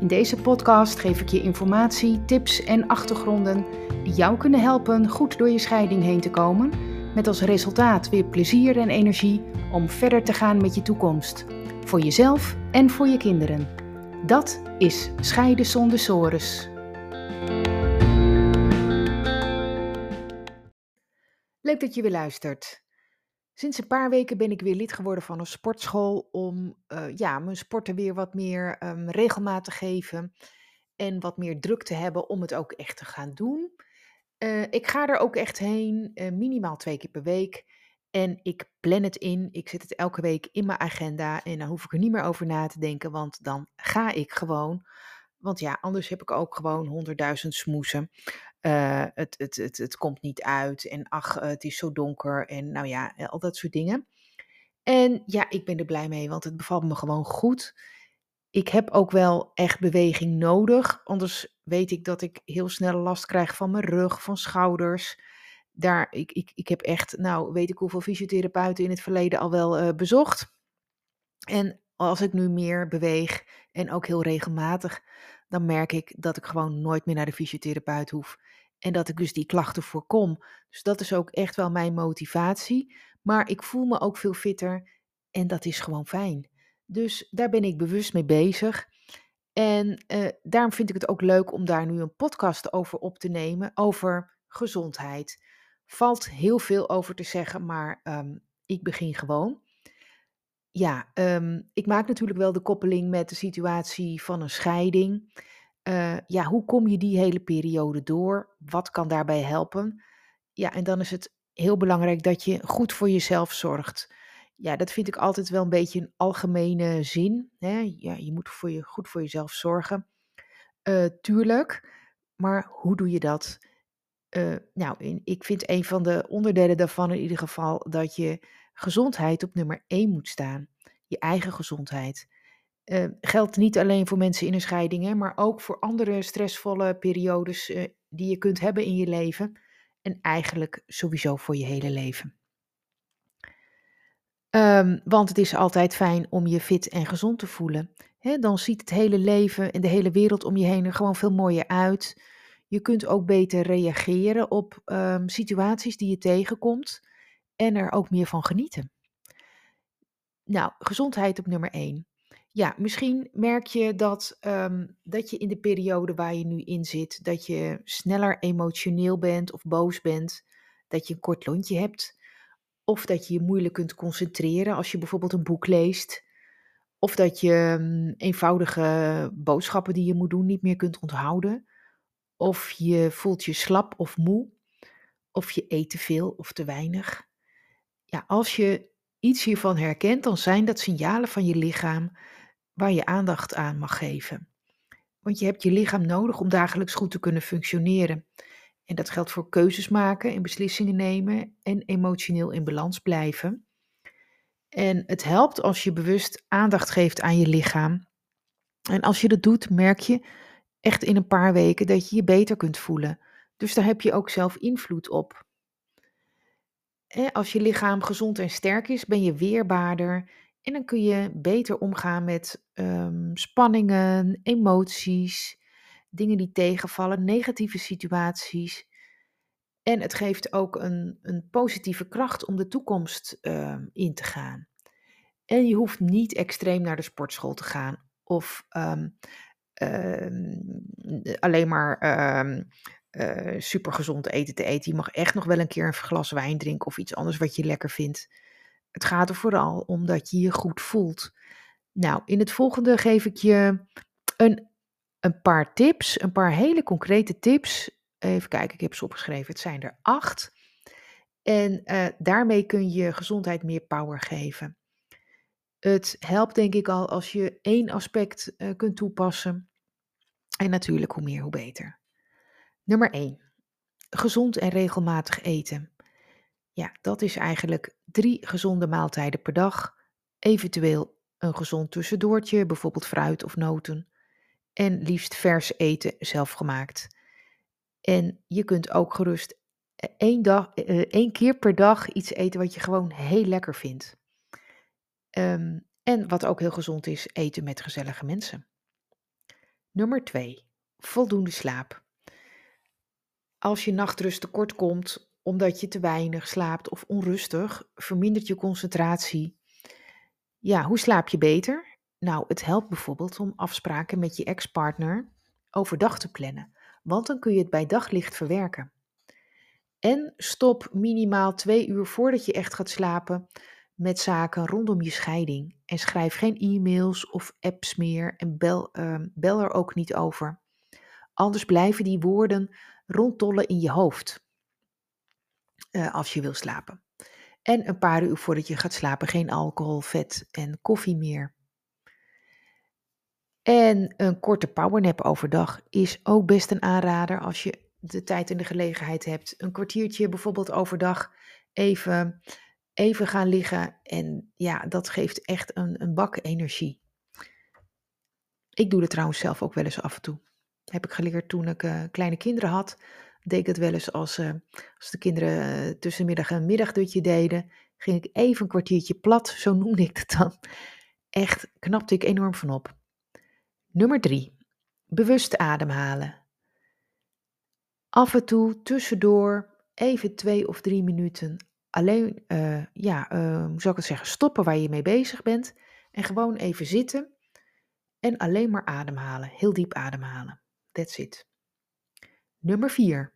In deze podcast geef ik je informatie, tips en achtergronden die jou kunnen helpen goed door je scheiding heen te komen, met als resultaat weer plezier en energie om verder te gaan met je toekomst, voor jezelf en voor je kinderen. Dat is Scheiden zonder sores. Leuk dat je weer luistert. Sinds een paar weken ben ik weer lid geworden van een sportschool om uh, ja, mijn sporten weer wat meer um, regelmaat te geven en wat meer druk te hebben om het ook echt te gaan doen. Uh, ik ga er ook echt heen, uh, minimaal twee keer per week. En ik plan het in. Ik zet het elke week in mijn agenda. En dan hoef ik er niet meer over na te denken, want dan ga ik gewoon. Want ja, anders heb ik ook gewoon honderdduizend smoesen. Uh, het, het, het, het komt niet uit. En ach, het is zo donker. En nou ja, al dat soort dingen. En ja, ik ben er blij mee, want het bevalt me gewoon goed. Ik heb ook wel echt beweging nodig. Anders weet ik dat ik heel snel last krijg van mijn rug, van schouders. Daar, ik, ik, ik heb echt, nou weet ik hoeveel fysiotherapeuten in het verleden al wel bezocht. En als ik nu meer beweeg en ook heel regelmatig, dan merk ik dat ik gewoon nooit meer naar de fysiotherapeut hoef. En dat ik dus die klachten voorkom. Dus dat is ook echt wel mijn motivatie. Maar ik voel me ook veel fitter en dat is gewoon fijn. Dus daar ben ik bewust mee bezig. En uh, daarom vind ik het ook leuk om daar nu een podcast over op te nemen, over gezondheid. Valt heel veel over te zeggen, maar um, ik begin gewoon. Ja, um, ik maak natuurlijk wel de koppeling met de situatie van een scheiding. Uh, ja, hoe kom je die hele periode door? Wat kan daarbij helpen? Ja, en dan is het heel belangrijk dat je goed voor jezelf zorgt. Ja, dat vind ik altijd wel een beetje een algemene zin. Hè? Ja, je moet voor je, goed voor jezelf zorgen. Uh, tuurlijk, maar hoe doe je dat? Uh, nou, ik vind een van de onderdelen daarvan in ieder geval dat je gezondheid op nummer 1 moet staan. Je eigen gezondheid. Uh, geldt niet alleen voor mensen in een scheiding, hè, maar ook voor andere stressvolle periodes uh, die je kunt hebben in je leven. En eigenlijk sowieso voor je hele leven. Um, want het is altijd fijn om je fit en gezond te voelen. Dan ziet het hele leven en de hele wereld om je heen er gewoon veel mooier uit. Je kunt ook beter reageren op um, situaties die je tegenkomt en er ook meer van genieten. Nou, gezondheid op nummer 1. Ja, misschien merk je dat, um, dat je in de periode waar je nu in zit, dat je sneller emotioneel bent of boos bent, dat je een kort lontje hebt, of dat je je moeilijk kunt concentreren als je bijvoorbeeld een boek leest, of dat je um, eenvoudige boodschappen die je moet doen niet meer kunt onthouden, of je voelt je slap of moe, of je eet te veel of te weinig. Ja, als je iets hiervan herkent, dan zijn dat signalen van je lichaam waar je aandacht aan mag geven. Want je hebt je lichaam nodig om dagelijks goed te kunnen functioneren. En dat geldt voor keuzes maken en beslissingen nemen en emotioneel in balans blijven. En het helpt als je bewust aandacht geeft aan je lichaam. En als je dat doet, merk je echt in een paar weken dat je je beter kunt voelen. Dus daar heb je ook zelf invloed op. Als je lichaam gezond en sterk is, ben je weerbaarder en dan kun je beter omgaan met um, spanningen, emoties, dingen die tegenvallen, negatieve situaties. En het geeft ook een, een positieve kracht om de toekomst um, in te gaan. En je hoeft niet extreem naar de sportschool te gaan of um, alleen maar uh, supergezond eten te eten. Je mag echt nog wel een keer een glas wijn drinken of iets anders wat je lekker vindt. Het gaat er vooral om dat je je goed voelt. Nou, in het volgende geef ik je een, een paar tips, een paar hele concrete tips. Even kijken, ik heb ze opgeschreven. Het zijn er acht. En uh, daarmee kun je gezondheid meer power geven. Het helpt denk ik al als je één aspect uh, kunt toepassen. En natuurlijk, hoe meer, hoe beter. Nummer 1. Gezond en regelmatig eten. Ja, dat is eigenlijk drie gezonde maaltijden per dag. Eventueel een gezond tussendoortje, bijvoorbeeld fruit of noten. En liefst vers eten, zelfgemaakt. En je kunt ook gerust eh, één, dag, eh, één keer per dag iets eten wat je gewoon heel lekker vindt. Ehm, en wat ook heel gezond is, eten met gezellige mensen. Nummer 2. Voldoende slaap. Als je nachtrust tekort komt omdat je te weinig slaapt of onrustig, vermindert je concentratie. Ja, hoe slaap je beter? Nou, het helpt bijvoorbeeld om afspraken met je ex-partner overdag te plannen, want dan kun je het bij daglicht verwerken. En stop minimaal twee uur voordat je echt gaat slapen met zaken rondom je scheiding. En schrijf geen e-mails of apps meer en bel, uh, bel er ook niet over. Anders blijven die woorden rondtollen in je hoofd uh, als je wil slapen. En een paar uur voordat je gaat slapen geen alcohol, vet en koffie meer. En een korte powernap overdag is ook best een aanrader als je de tijd en de gelegenheid hebt. Een kwartiertje bijvoorbeeld overdag even, even gaan liggen. En ja, dat geeft echt een, een bak energie. Ik doe het trouwens zelf ook wel eens af en toe. Heb ik geleerd toen ik uh, kleine kinderen had. Deed ik het wel eens als, uh, als de kinderen uh, tussenmiddag een middagdutje deden. Ging ik even een kwartiertje plat, zo noemde ik het dan. Echt knapte ik enorm van op. Nummer 3. Bewust ademhalen. Af en toe tussendoor even twee of drie minuten alleen, ja, hoe zou ik het zeggen, stoppen waar je mee bezig bent en gewoon even zitten en alleen maar ademhalen, heel diep ademhalen. That's it. Nummer 4.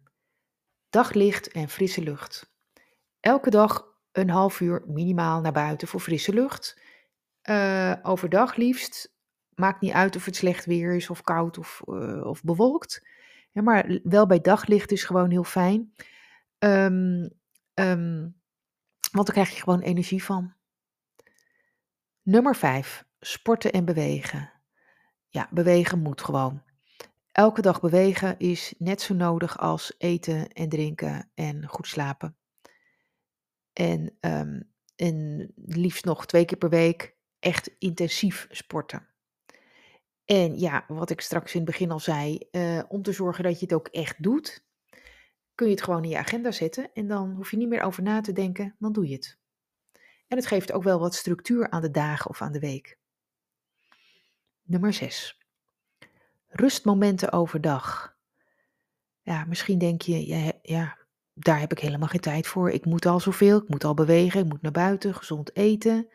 Daglicht en frisse lucht. Elke dag een half uur minimaal naar buiten voor frisse lucht. Uh, overdag liefst. Maakt niet uit of het slecht weer is of koud of, of bewolkt. Ja, maar wel bij daglicht is gewoon heel fijn. Um, um, want daar krijg je gewoon energie van. Nummer 5. Sporten en bewegen. Ja, bewegen moet gewoon. Elke dag bewegen is net zo nodig als eten en drinken en goed slapen. En, um, liefst nog twee keer per week echt intensief sporten. En ja, wat ik straks in het begin al zei, uh, om te zorgen dat je het ook echt doet, kun je het gewoon in je agenda zetten en dan hoef je niet meer over na te denken, dan doe je het. En het geeft ook wel wat structuur aan de dagen of aan de week. Nummer 6. Rustmomenten overdag. Ja, misschien denk je, ja, ja, daar heb ik helemaal geen tijd voor. Ik moet al zoveel, ik moet al bewegen, ik moet naar buiten, gezond eten.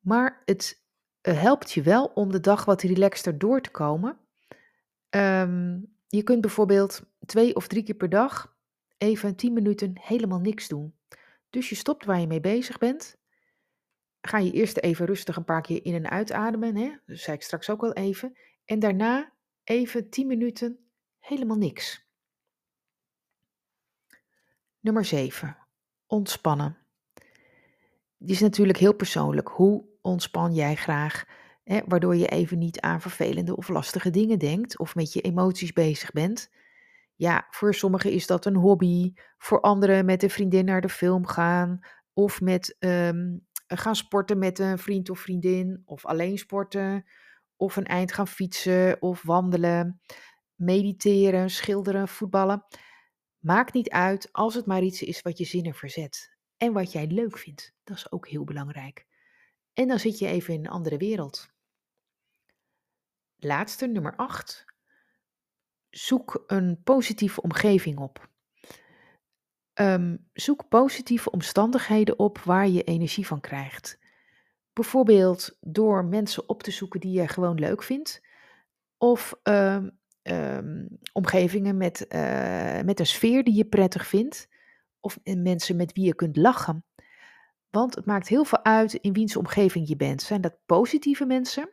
Maar het uh, helpt je wel om de dag wat relaxter door te komen. Um, je kunt bijvoorbeeld twee of drie keer per dag even 10 minuten helemaal niks doen. Dus je stopt waar je mee bezig bent. Ga je eerst even rustig een paar keer in en uitademen. Hè? Dat zei ik straks ook wel even. En daarna even 10 minuten helemaal niks. Nummer 7. Ontspannen. Die is natuurlijk heel persoonlijk. Hoe ontspan jij graag? Hè, waardoor je even niet aan vervelende of lastige dingen denkt of met je emoties bezig bent. Ja, voor sommigen is dat een hobby, voor anderen met een vriendin naar de film gaan of met um, gaan sporten met een vriend of vriendin of alleen sporten of een eind gaan fietsen of wandelen, mediteren, schilderen, voetballen. Maakt niet uit als het maar iets is wat je zinnen verzet en wat jij leuk vindt. Dat is ook heel belangrijk. En dan zit je even in een andere wereld. Laatste, nummer 8. Zoek een positieve omgeving op. Um, zoek positieve omstandigheden op waar je energie van krijgt. Bijvoorbeeld door mensen op te zoeken die je gewoon leuk vindt. Of um, um, omgevingen met, uh, met een sfeer die je prettig vindt. Of mensen met wie je kunt lachen. Want het maakt heel veel uit in wiens omgeving je bent. Zijn dat positieve mensen?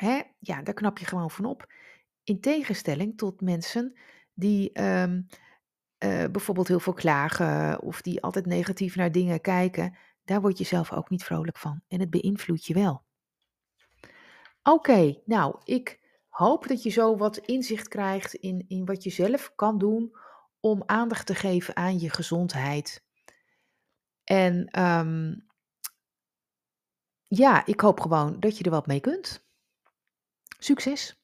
Hè? Ja, daar knap je gewoon van op. In tegenstelling tot mensen die um, uh, bijvoorbeeld heel veel klagen of die altijd negatief naar dingen kijken. Daar word je zelf ook niet vrolijk van. En het beïnvloedt je wel. Oké, nou, ik hoop dat je zo wat inzicht krijgt in, in wat je zelf kan doen om aandacht te geven aan je gezondheid. En ehm, ja, ik hoop gewoon dat je er wat mee kunt. Succes!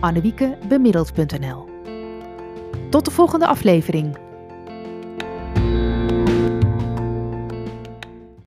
annewiekebemiddeld.nl. Tot de volgende aflevering.